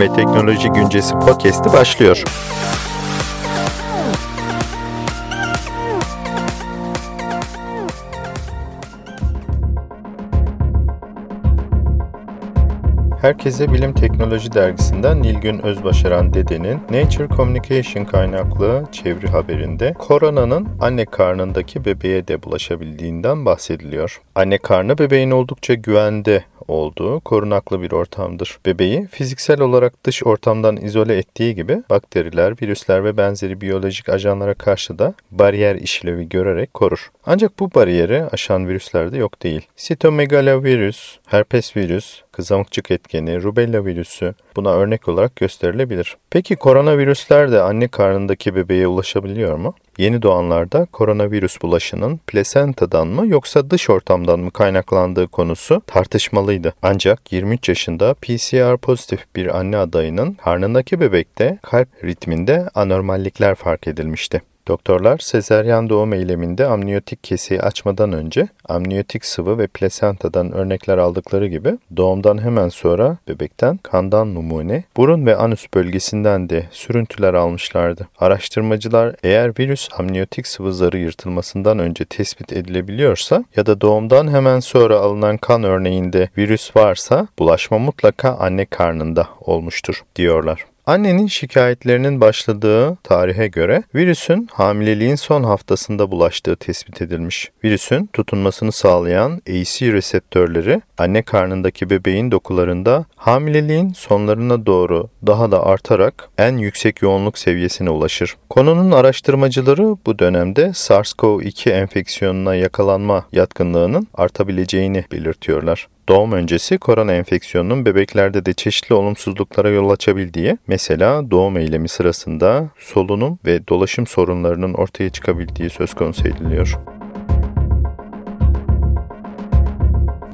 Ve Teknoloji Güncesi podcast'i başlıyor. Herkese Bilim Teknoloji Dergisi'nden Nilgün Özbaşaran Dede'nin Nature Communication kaynaklı çeviri haberinde koronanın anne karnındaki bebeğe de bulaşabildiğinden bahsediliyor. Anne karnı bebeğin oldukça güvende olduğu korunaklı bir ortamdır. Bebeği fiziksel olarak dış ortamdan izole ettiği gibi bakteriler, virüsler ve benzeri biyolojik ajanlara karşı da bariyer işlevi görerek korur. Ancak bu bariyeri aşan virüslerde yok değil. Sitomegalovirüs, herpes virüs, kızamıkçık etkeni, rubella virüsü buna örnek olarak gösterilebilir. Peki koronavirüsler de anne karnındaki bebeğe ulaşabiliyor mu? Yeni doğanlarda koronavirüs bulaşının plasentadan mı yoksa dış ortamdan mı kaynaklandığı konusu tartışmalıydı. Ancak 23 yaşında PCR pozitif bir anne adayının karnındaki bebekte kalp ritminde anormallikler fark edilmişti. Doktorlar sezeryan doğum eyleminde amniyotik keseyi açmadan önce amniyotik sıvı ve plasentadan örnekler aldıkları gibi doğumdan hemen sonra bebekten kandan numune, burun ve anüs bölgesinden de sürüntüler almışlardı. Araştırmacılar eğer virüs amniyotik sıvı zarı yırtılmasından önce tespit edilebiliyorsa ya da doğumdan hemen sonra alınan kan örneğinde virüs varsa bulaşma mutlaka anne karnında olmuştur diyorlar. Annenin şikayetlerinin başladığı tarihe göre virüsün hamileliğin son haftasında bulaştığı tespit edilmiş. Virüsün tutunmasını sağlayan AC reseptörleri anne karnındaki bebeğin dokularında hamileliğin sonlarına doğru daha da artarak en yüksek yoğunluk seviyesine ulaşır. Konunun araştırmacıları bu dönemde SARS-CoV-2 enfeksiyonuna yakalanma yatkınlığının artabileceğini belirtiyorlar doğum öncesi korona enfeksiyonunun bebeklerde de çeşitli olumsuzluklara yol açabildiği, mesela doğum eylemi sırasında solunum ve dolaşım sorunlarının ortaya çıkabildiği söz konusu ediliyor.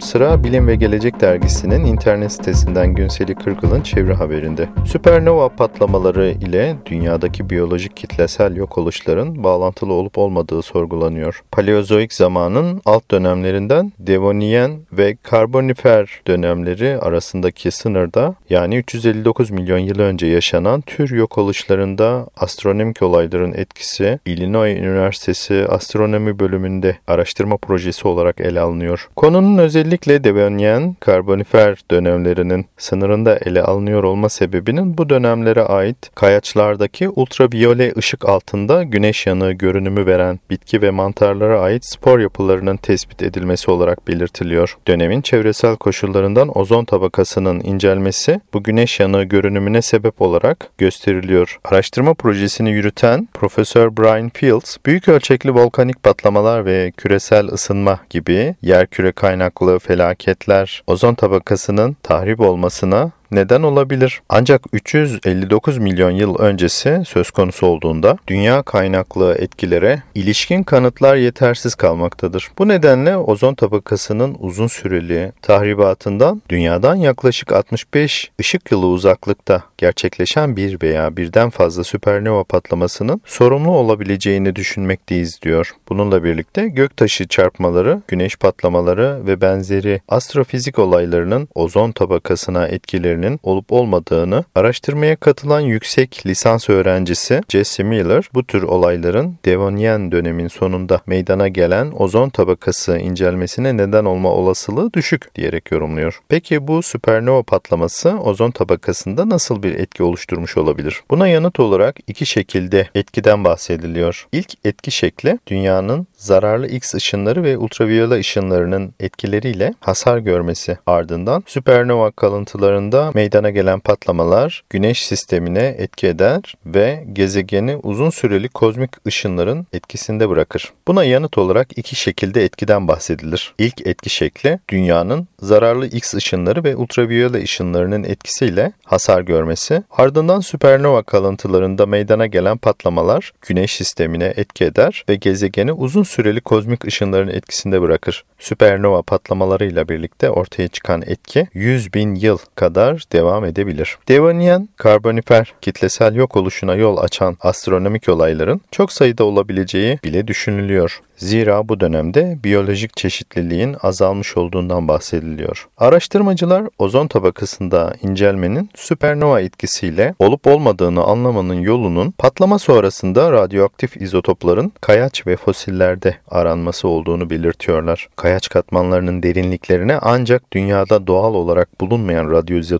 Sıra Bilim ve Gelecek dergisinin internet sitesinden Günseli Kırgıl'ın çevre haberinde. Süpernova patlamaları ile dünyadaki biyolojik kitlesel yok oluşların bağlantılı olup olmadığı sorgulanıyor. Paleozoik zamanın alt dönemlerinden Devoniyen ve Karbonifer dönemleri arasındaki sınırda yani 359 milyon yıl önce yaşanan tür yok oluşlarında astronomik olayların etkisi Illinois Üniversitesi Astronomi bölümünde araştırma projesi olarak ele alınıyor. Konunun özellikle Özellikle Devonian karbonifer dönemlerinin sınırında ele alınıyor olma sebebinin bu dönemlere ait kayaçlardaki ultraviyole ışık altında güneş yanığı görünümü veren bitki ve mantarlara ait spor yapılarının tespit edilmesi olarak belirtiliyor. Dönemin çevresel koşullarından ozon tabakasının incelmesi bu güneş yanığı görünümüne sebep olarak gösteriliyor. Araştırma projesini yürüten Profesör Brian Fields, büyük ölçekli volkanik patlamalar ve küresel ısınma gibi yerküre kaynaklı felaketler ozon tabakasının tahrip olmasına neden olabilir. Ancak 359 milyon yıl öncesi söz konusu olduğunda dünya kaynaklı etkilere ilişkin kanıtlar yetersiz kalmaktadır. Bu nedenle ozon tabakasının uzun süreli tahribatından dünyadan yaklaşık 65 ışık yılı uzaklıkta gerçekleşen bir veya birden fazla süpernova patlamasının sorumlu olabileceğini düşünmekteyiz diyor. Bununla birlikte göktaşı çarpmaları, güneş patlamaları ve benzeri astrofizik olaylarının ozon tabakasına etkileri etkilerinin olup olmadığını araştırmaya katılan yüksek lisans öğrencisi Jesse Miller bu tür olayların Devonian dönemin sonunda meydana gelen ozon tabakası incelmesine neden olma olasılığı düşük diyerek yorumluyor. Peki bu süpernova patlaması ozon tabakasında nasıl bir etki oluşturmuş olabilir? Buna yanıt olarak iki şekilde etkiden bahsediliyor. İlk etki şekli dünyanın zararlı X ışınları ve ultraviyole ışınlarının etkileriyle hasar görmesi ardından süpernova kalıntılarında meydana gelen patlamalar güneş sistemine etki eder ve gezegeni uzun süreli kozmik ışınların etkisinde bırakır. Buna yanıt olarak iki şekilde etkiden bahsedilir. İlk etki şekli dünyanın zararlı X ışınları ve ultraviyole ışınlarının etkisiyle hasar görmesi, ardından süpernova kalıntılarında meydana gelen patlamalar güneş sistemine etki eder ve gezegeni uzun süreli kozmik ışınların etkisinde bırakır. Süpernova patlamalarıyla birlikte ortaya çıkan etki 100 bin yıl kadar kadar devam edebilir. Devonian, karbonifer kitlesel yok oluşuna yol açan astronomik olayların çok sayıda olabileceği bile düşünülüyor. Zira bu dönemde biyolojik çeşitliliğin azalmış olduğundan bahsediliyor. Araştırmacılar ozon tabakasında incelmenin süpernova etkisiyle olup olmadığını anlamanın yolunun patlama sonrasında radyoaktif izotopların kayaç ve fosillerde aranması olduğunu belirtiyorlar. Kayaç katmanlarının derinliklerine ancak dünyada doğal olarak bulunmayan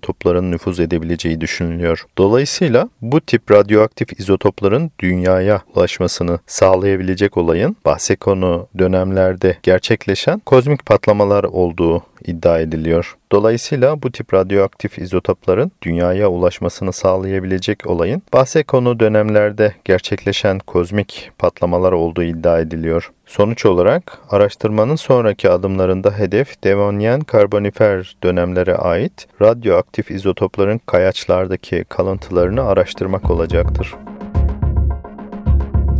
radyoizotopların nüfuz edebileceği düşünülüyor. Dolayısıyla bu tip radyoaktif izotopların dünyaya ulaşmasını sağlayabilecek olayın bahse konu dönemlerde gerçekleşen kozmik patlamalar olduğu iddia ediliyor. Dolayısıyla bu tip radyoaktif izotopların dünyaya ulaşmasını sağlayabilecek olayın bahse konu dönemlerde gerçekleşen kozmik patlamalar olduğu iddia ediliyor. Sonuç olarak araştırmanın sonraki adımlarında hedef Devonian karbonifer dönemlere ait radyoaktif izotopların kayaçlardaki kalıntılarını araştırmak olacaktır.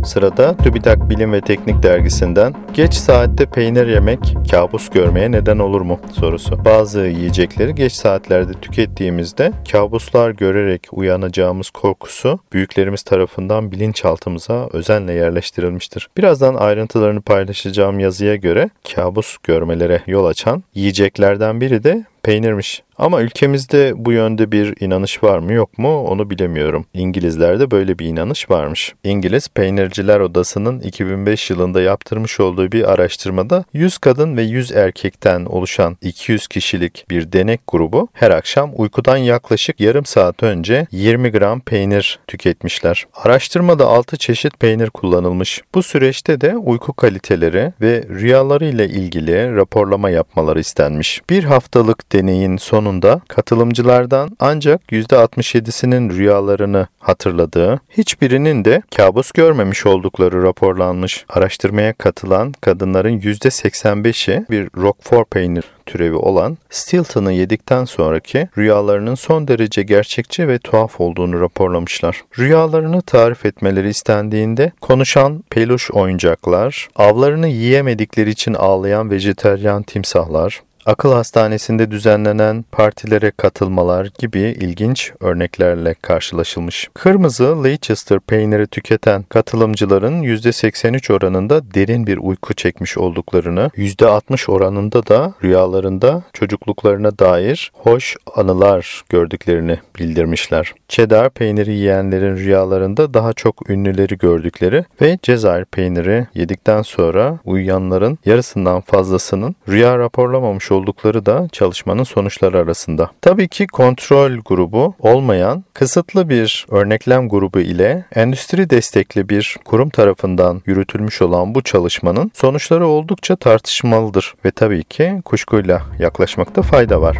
Sırada TÜBİTAK Bilim ve Teknik dergisinden geç saatte peynir yemek kabus görmeye neden olur mu sorusu. Bazı yiyecekleri geç saatlerde tükettiğimizde kabuslar görerek uyanacağımız korkusu büyüklerimiz tarafından bilinçaltımıza özenle yerleştirilmiştir. Birazdan ayrıntılarını paylaşacağım yazıya göre kabus görmelere yol açan yiyeceklerden biri de peynirmiş. Ama ülkemizde bu yönde bir inanış var mı yok mu onu bilemiyorum. İngilizlerde böyle bir inanış varmış. İngiliz Peynirciler Odası'nın 2005 yılında yaptırmış olduğu bir araştırmada 100 kadın ve 100 erkekten oluşan 200 kişilik bir denek grubu her akşam uykudan yaklaşık yarım saat önce 20 gram peynir tüketmişler. Araştırmada 6 çeşit peynir kullanılmış. Bu süreçte de uyku kaliteleri ve rüyaları ile ilgili raporlama yapmaları istenmiş. Bir haftalık deneyin sonunda katılımcılardan ancak %67'sinin rüyalarını hatırladığı, hiçbirinin de kabus görmemiş oldukları raporlanmış. Araştırmaya katılan kadınların %85'i bir Roquefort peynir türevi olan Stilton'ı yedikten sonraki rüyalarının son derece gerçekçi ve tuhaf olduğunu raporlamışlar. Rüyalarını tarif etmeleri istendiğinde konuşan peluş oyuncaklar, avlarını yiyemedikleri için ağlayan vejeteryan timsahlar, akıl hastanesinde düzenlenen partilere katılmalar gibi ilginç örneklerle karşılaşılmış. Kırmızı Leicester peyniri tüketen katılımcıların %83 oranında derin bir uyku çekmiş olduklarını, %60 oranında da rüyalarında çocukluklarına dair hoş anılar gördüklerini bildirmişler. Cheddar peyniri yiyenlerin rüyalarında daha çok ünlüleri gördükleri ve Cezayir peyniri yedikten sonra uyuyanların yarısından fazlasının rüya raporlamamış oldukları da çalışmanın sonuçları arasında. Tabii ki kontrol grubu olmayan kısıtlı bir örneklem grubu ile endüstri destekli bir kurum tarafından yürütülmüş olan bu çalışmanın sonuçları oldukça tartışmalıdır ve tabii ki kuşkuyla yaklaşmakta fayda var.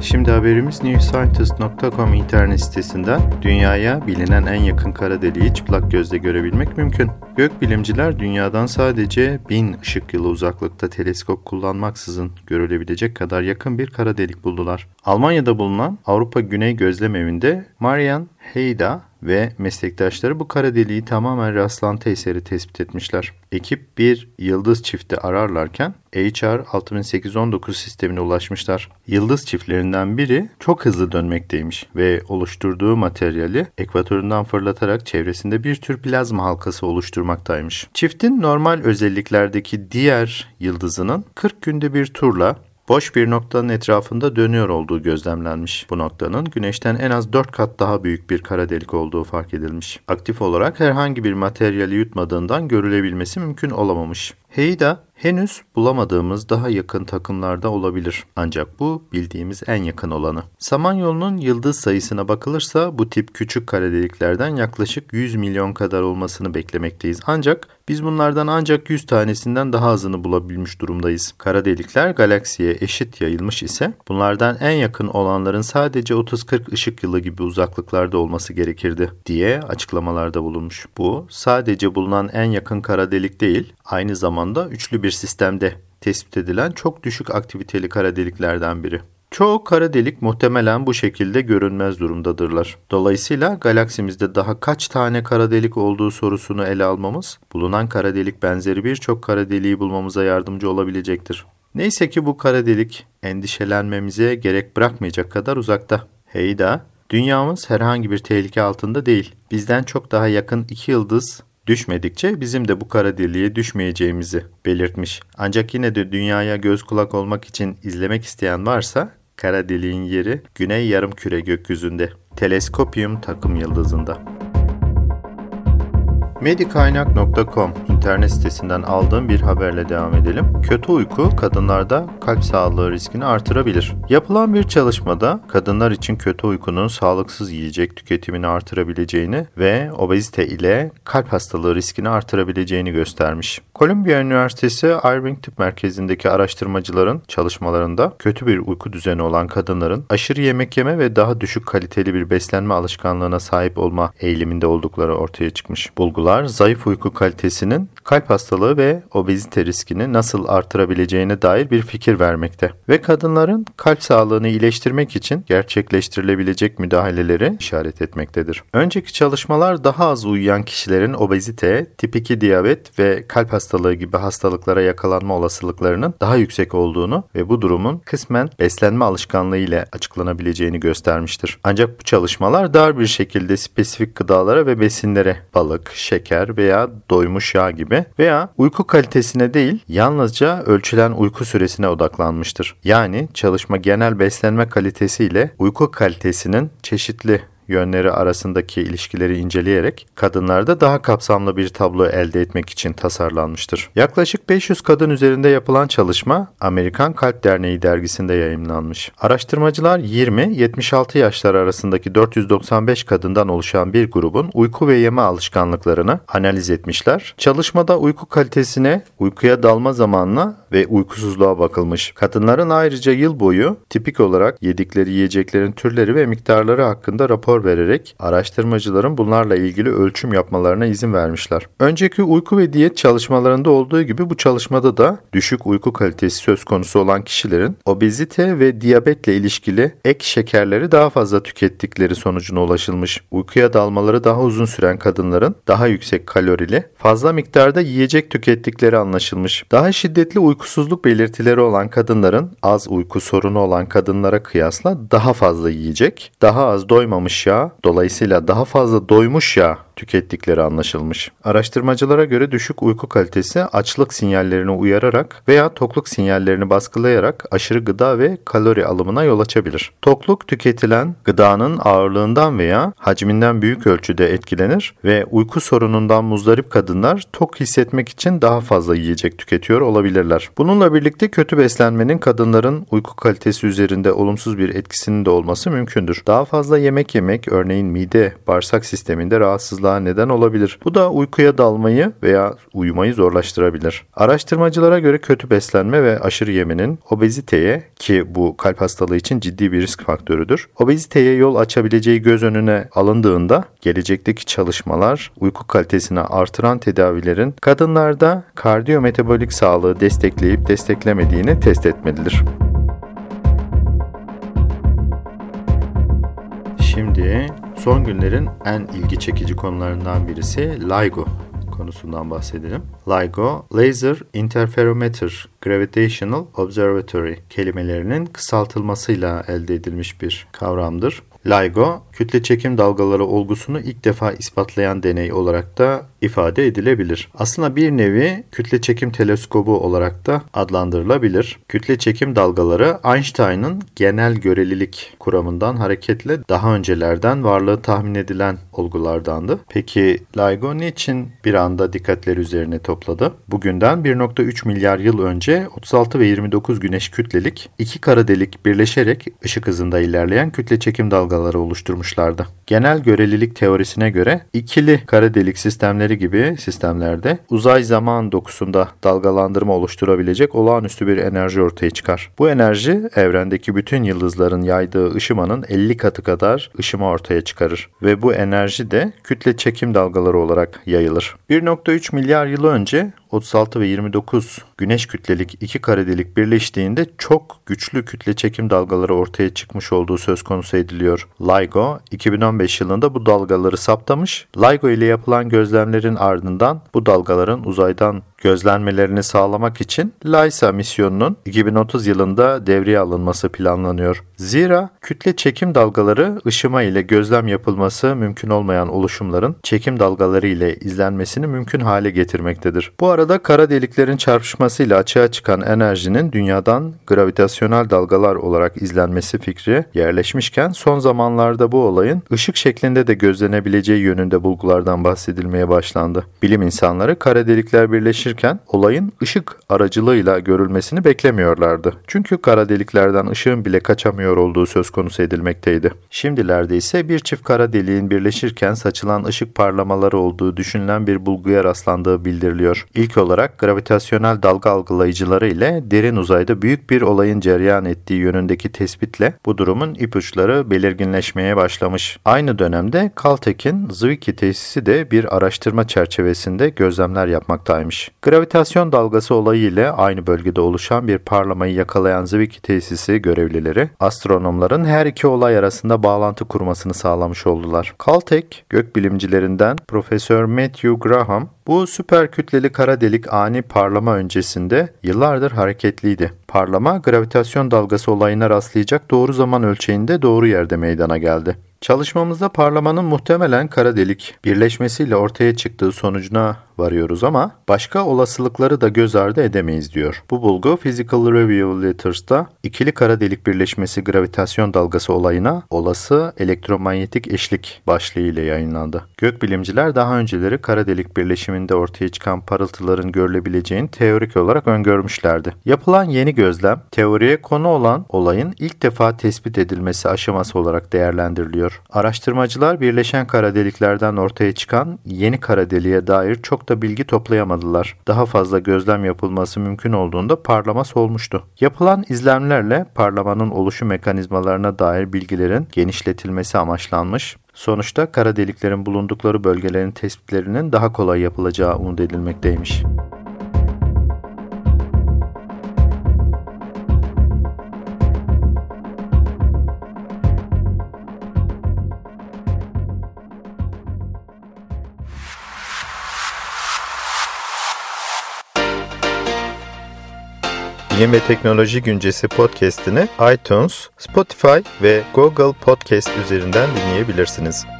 Şimdi haberimiz newscientist.com internet sitesinden dünyaya bilinen en yakın kara deliği çıplak gözle görebilmek mümkün. Gökbilimciler dünyadan sadece 1000 ışık yılı uzaklıkta teleskop kullanmaksızın görülebilecek kadar yakın bir kara delik buldular. Almanya'da bulunan Avrupa Güney Gözlem Evi'nde Marian Heyda ve meslektaşları bu kara deliği tamamen rastlantı eseri tespit etmişler. Ekip bir yıldız çifti ararlarken HR 6819 sistemine ulaşmışlar. Yıldız çiftlerinden biri çok hızlı dönmekteymiş ve oluşturduğu materyali ekvatorundan fırlatarak çevresinde bir tür plazma halkası oluşturmaktaymış. Çiftin normal özelliklerdeki diğer yıldızının 40 günde bir turla boş bir noktanın etrafında dönüyor olduğu gözlemlenmiş. Bu noktanın güneşten en az 4 kat daha büyük bir kara delik olduğu fark edilmiş. Aktif olarak herhangi bir materyali yutmadığından görülebilmesi mümkün olamamış. Heida henüz bulamadığımız daha yakın takımlarda olabilir. Ancak bu bildiğimiz en yakın olanı. Samanyolu'nun yıldız sayısına bakılırsa bu tip küçük kara deliklerden yaklaşık 100 milyon kadar olmasını beklemekteyiz. Ancak biz bunlardan ancak 100 tanesinden daha azını bulabilmiş durumdayız. Kara delikler galaksiye eşit yayılmış ise bunlardan en yakın olanların sadece 30-40 ışık yılı gibi uzaklıklarda olması gerekirdi diye açıklamalarda bulunmuş. Bu sadece bulunan en yakın kara delik değil, aynı zamanda üçlü bir sistemde tespit edilen çok düşük aktiviteli kara deliklerden biri. Çoğu kara delik muhtemelen bu şekilde görünmez durumdadırlar. Dolayısıyla galaksimizde daha kaç tane kara delik olduğu sorusunu ele almamız, bulunan kara delik benzeri birçok kara deliği bulmamıza yardımcı olabilecektir. Neyse ki bu kara delik endişelenmemize gerek bırakmayacak kadar uzakta. Heyda, dünyamız herhangi bir tehlike altında değil. Bizden çok daha yakın iki yıldız düşmedikçe bizim de bu kara deliğe düşmeyeceğimizi belirtmiş. Ancak yine de dünyaya göz kulak olmak için izlemek isteyen varsa kara deliğin yeri güney yarım küre gökyüzünde. Teleskopium takım yıldızında. Medikaynak.com internet sitesinden aldığım bir haberle devam edelim. Kötü uyku kadınlarda kalp sağlığı riskini artırabilir. Yapılan bir çalışmada kadınlar için kötü uykunun sağlıksız yiyecek tüketimini artırabileceğini ve obezite ile kalp hastalığı riskini artırabileceğini göstermiş. Columbia Üniversitesi Irving Tıp Merkezi'ndeki araştırmacıların çalışmalarında kötü bir uyku düzeni olan kadınların aşırı yemek yeme ve daha düşük kaliteli bir beslenme alışkanlığına sahip olma eğiliminde oldukları ortaya çıkmış. Bulgular zayıf uyku kalitesinin kalp hastalığı ve obezite riskini nasıl artırabileceğine dair bir fikir vermekte ve kadınların kalp sağlığını iyileştirmek için gerçekleştirilebilecek müdahaleleri işaret etmektedir. Önceki çalışmalar daha az uyuyan kişilerin obezite, tip 2 diyabet ve kalp hastalığı gibi hastalıklara yakalanma olasılıklarının daha yüksek olduğunu ve bu durumun kısmen beslenme alışkanlığı ile açıklanabileceğini göstermiştir. Ancak bu çalışmalar dar bir şekilde spesifik gıdalara ve besinlere balık, şeker veya doymuş yağ gibi veya uyku kalitesine değil yalnızca ölçülen uyku süresine odaklanmıştır. Yani çalışma genel beslenme kalitesi ile uyku kalitesinin çeşitli yönleri arasındaki ilişkileri inceleyerek kadınlarda daha kapsamlı bir tablo elde etmek için tasarlanmıştır. Yaklaşık 500 kadın üzerinde yapılan çalışma Amerikan Kalp Derneği dergisinde yayınlanmış. Araştırmacılar 20-76 yaşlar arasındaki 495 kadından oluşan bir grubun uyku ve yeme alışkanlıklarını analiz etmişler. Çalışmada uyku kalitesine, uykuya dalma zamanına ve uykusuzluğa bakılmış. Kadınların ayrıca yıl boyu tipik olarak yedikleri yiyeceklerin türleri ve miktarları hakkında rapor vererek araştırmacıların bunlarla ilgili ölçüm yapmalarına izin vermişler. Önceki uyku ve diyet çalışmalarında olduğu gibi bu çalışmada da düşük uyku kalitesi söz konusu olan kişilerin obezite ve diyabetle ilişkili ek şekerleri daha fazla tükettikleri sonucuna ulaşılmış. Uykuya dalmaları daha uzun süren kadınların daha yüksek kalorili, fazla miktarda yiyecek tükettikleri anlaşılmış. Daha şiddetli uykusuzluk belirtileri olan kadınların az uyku sorunu olan kadınlara kıyasla daha fazla yiyecek, daha az doymamış yağ, dolayısıyla daha fazla doymuş yağ tükettikleri anlaşılmış. Araştırmacılara göre düşük uyku kalitesi açlık sinyallerini uyararak veya tokluk sinyallerini baskılayarak aşırı gıda ve kalori alımına yol açabilir. Tokluk tüketilen gıdanın ağırlığından veya hacminden büyük ölçüde etkilenir ve uyku sorunundan muzdarip kadınlar tok hissetmek için daha fazla yiyecek tüketiyor olabilirler. Bununla birlikte kötü beslenmenin kadınların uyku kalitesi üzerinde olumsuz bir etkisinin de olması mümkündür. Daha fazla yemek yemek örneğin mide, bağırsak sisteminde rahatsızlık rahatsızlığa neden olabilir. Bu da uykuya dalmayı veya uyumayı zorlaştırabilir. Araştırmacılara göre kötü beslenme ve aşırı yemenin obeziteye ki bu kalp hastalığı için ciddi bir risk faktörüdür. Obeziteye yol açabileceği göz önüne alındığında gelecekteki çalışmalar uyku kalitesini artıran tedavilerin kadınlarda kardiyometabolik sağlığı destekleyip desteklemediğini test etmelidir. Şimdi son günlerin en ilgi çekici konularından birisi LIGO konusundan bahsedelim. LIGO, Laser Interferometer Gravitational Observatory kelimelerinin kısaltılmasıyla elde edilmiş bir kavramdır. LIGO, kütle çekim dalgaları olgusunu ilk defa ispatlayan deney olarak da ifade edilebilir. Aslında bir nevi kütle çekim teleskobu olarak da adlandırılabilir. Kütle çekim dalgaları Einstein'ın genel görelilik kuramından hareketle daha öncelerden varlığı tahmin edilen olgulardandı. Peki LIGO niçin bir anda dikkatleri üzerine topladı? Bugünden 1.3 milyar yıl önce 36 ve 29 güneş kütlelik iki kara delik birleşerek ışık hızında ilerleyen kütle çekim dalgaları oluşturmuşlardı. Genel görelilik teorisine göre ikili kara delik sistemleri gibi sistemlerde uzay zaman dokusunda dalgalandırma oluşturabilecek olağanüstü bir enerji ortaya çıkar. Bu enerji evrendeki bütün yıldızların yaydığı ışımanın 50 katı kadar ışıma ortaya çıkarır ve bu enerji de kütle çekim dalgaları olarak yayılır. 1.3 milyar yıl önce 36 ve 29 güneş kütlelik iki kara delik birleştiğinde çok güçlü kütle çekim dalgaları ortaya çıkmış olduğu söz konusu ediliyor. LIGO 2015 yılında bu dalgaları saptamış. LIGO ile yapılan gözlemlerin ardından bu dalgaların uzaydan Gözlenmelerini sağlamak için LISA misyonunun 2030 yılında devreye alınması planlanıyor. Zira kütle çekim dalgaları ışıma ile gözlem yapılması mümkün olmayan oluşumların çekim dalgaları ile izlenmesini mümkün hale getirmektedir. Bu arada kara deliklerin çarpışmasıyla açığa çıkan enerjinin dünyadan gravitasyonel dalgalar olarak izlenmesi fikri yerleşmişken son zamanlarda bu olayın ışık şeklinde de gözlenebileceği yönünde bulgulardan bahsedilmeye başlandı. Bilim insanları kara delikler birleşirken olayın ışık aracılığıyla görülmesini beklemiyorlardı. Çünkü kara deliklerden ışığın bile kaçamıyor olduğu söz konusu edilmekteydi. Şimdilerde ise bir çift kara deliğin birleşirken saçılan ışık parlamaları olduğu düşünülen bir bulguya rastlandığı bildiriliyor. İlk olarak gravitasyonel dalga algılayıcıları ile derin uzayda büyük bir olayın cereyan ettiği yönündeki tespitle bu durumun ipuçları belirginleşmeye başlamış. Aynı dönemde Caltech'in Zwicky tesisi de bir araştırma çerçevesinde gözlemler yapmaktaymış. Gravitasyon dalgası olayı ile aynı bölgede oluşan bir parlamayı yakalayan Zwicky tesisi görevlileri astronomların her iki olay arasında bağlantı kurmasını sağlamış oldular. Caltech gökbilimcilerinden Profesör Matthew Graham bu süper kütleli kara delik ani parlama öncesinde yıllardır hareketliydi. Parlama gravitasyon dalgası olayına rastlayacak doğru zaman ölçeğinde doğru yerde meydana geldi. Çalışmamızda parlamanın muhtemelen kara delik birleşmesiyle ortaya çıktığı sonucuna varıyoruz ama başka olasılıkları da göz ardı edemeyiz diyor. Bu bulgu Physical Review Letters'ta ikili kara delik birleşmesi gravitasyon dalgası olayına olası elektromanyetik eşlik başlığı ile yayınlandı. Gökbilimciler daha önceleri kara delik birleşiminde ortaya çıkan parıltıların görülebileceğini teorik olarak öngörmüşlerdi. Yapılan yeni gözlem teoriye konu olan olayın ilk defa tespit edilmesi aşaması olarak değerlendiriliyor. Araştırmacılar birleşen kara deliklerden ortaya çıkan yeni kara deliğe dair da bilgi toplayamadılar. Daha fazla gözlem yapılması mümkün olduğunda parlama solmuştu. Yapılan izlemlerle parlamanın oluşu mekanizmalarına dair bilgilerin genişletilmesi amaçlanmış. Sonuçta kara deliklerin bulundukları bölgelerin tespitlerinin daha kolay yapılacağı umut edilmekteymiş. Bilim ve Teknoloji Güncesi podcast'ini iTunes, Spotify ve Google Podcast üzerinden dinleyebilirsiniz.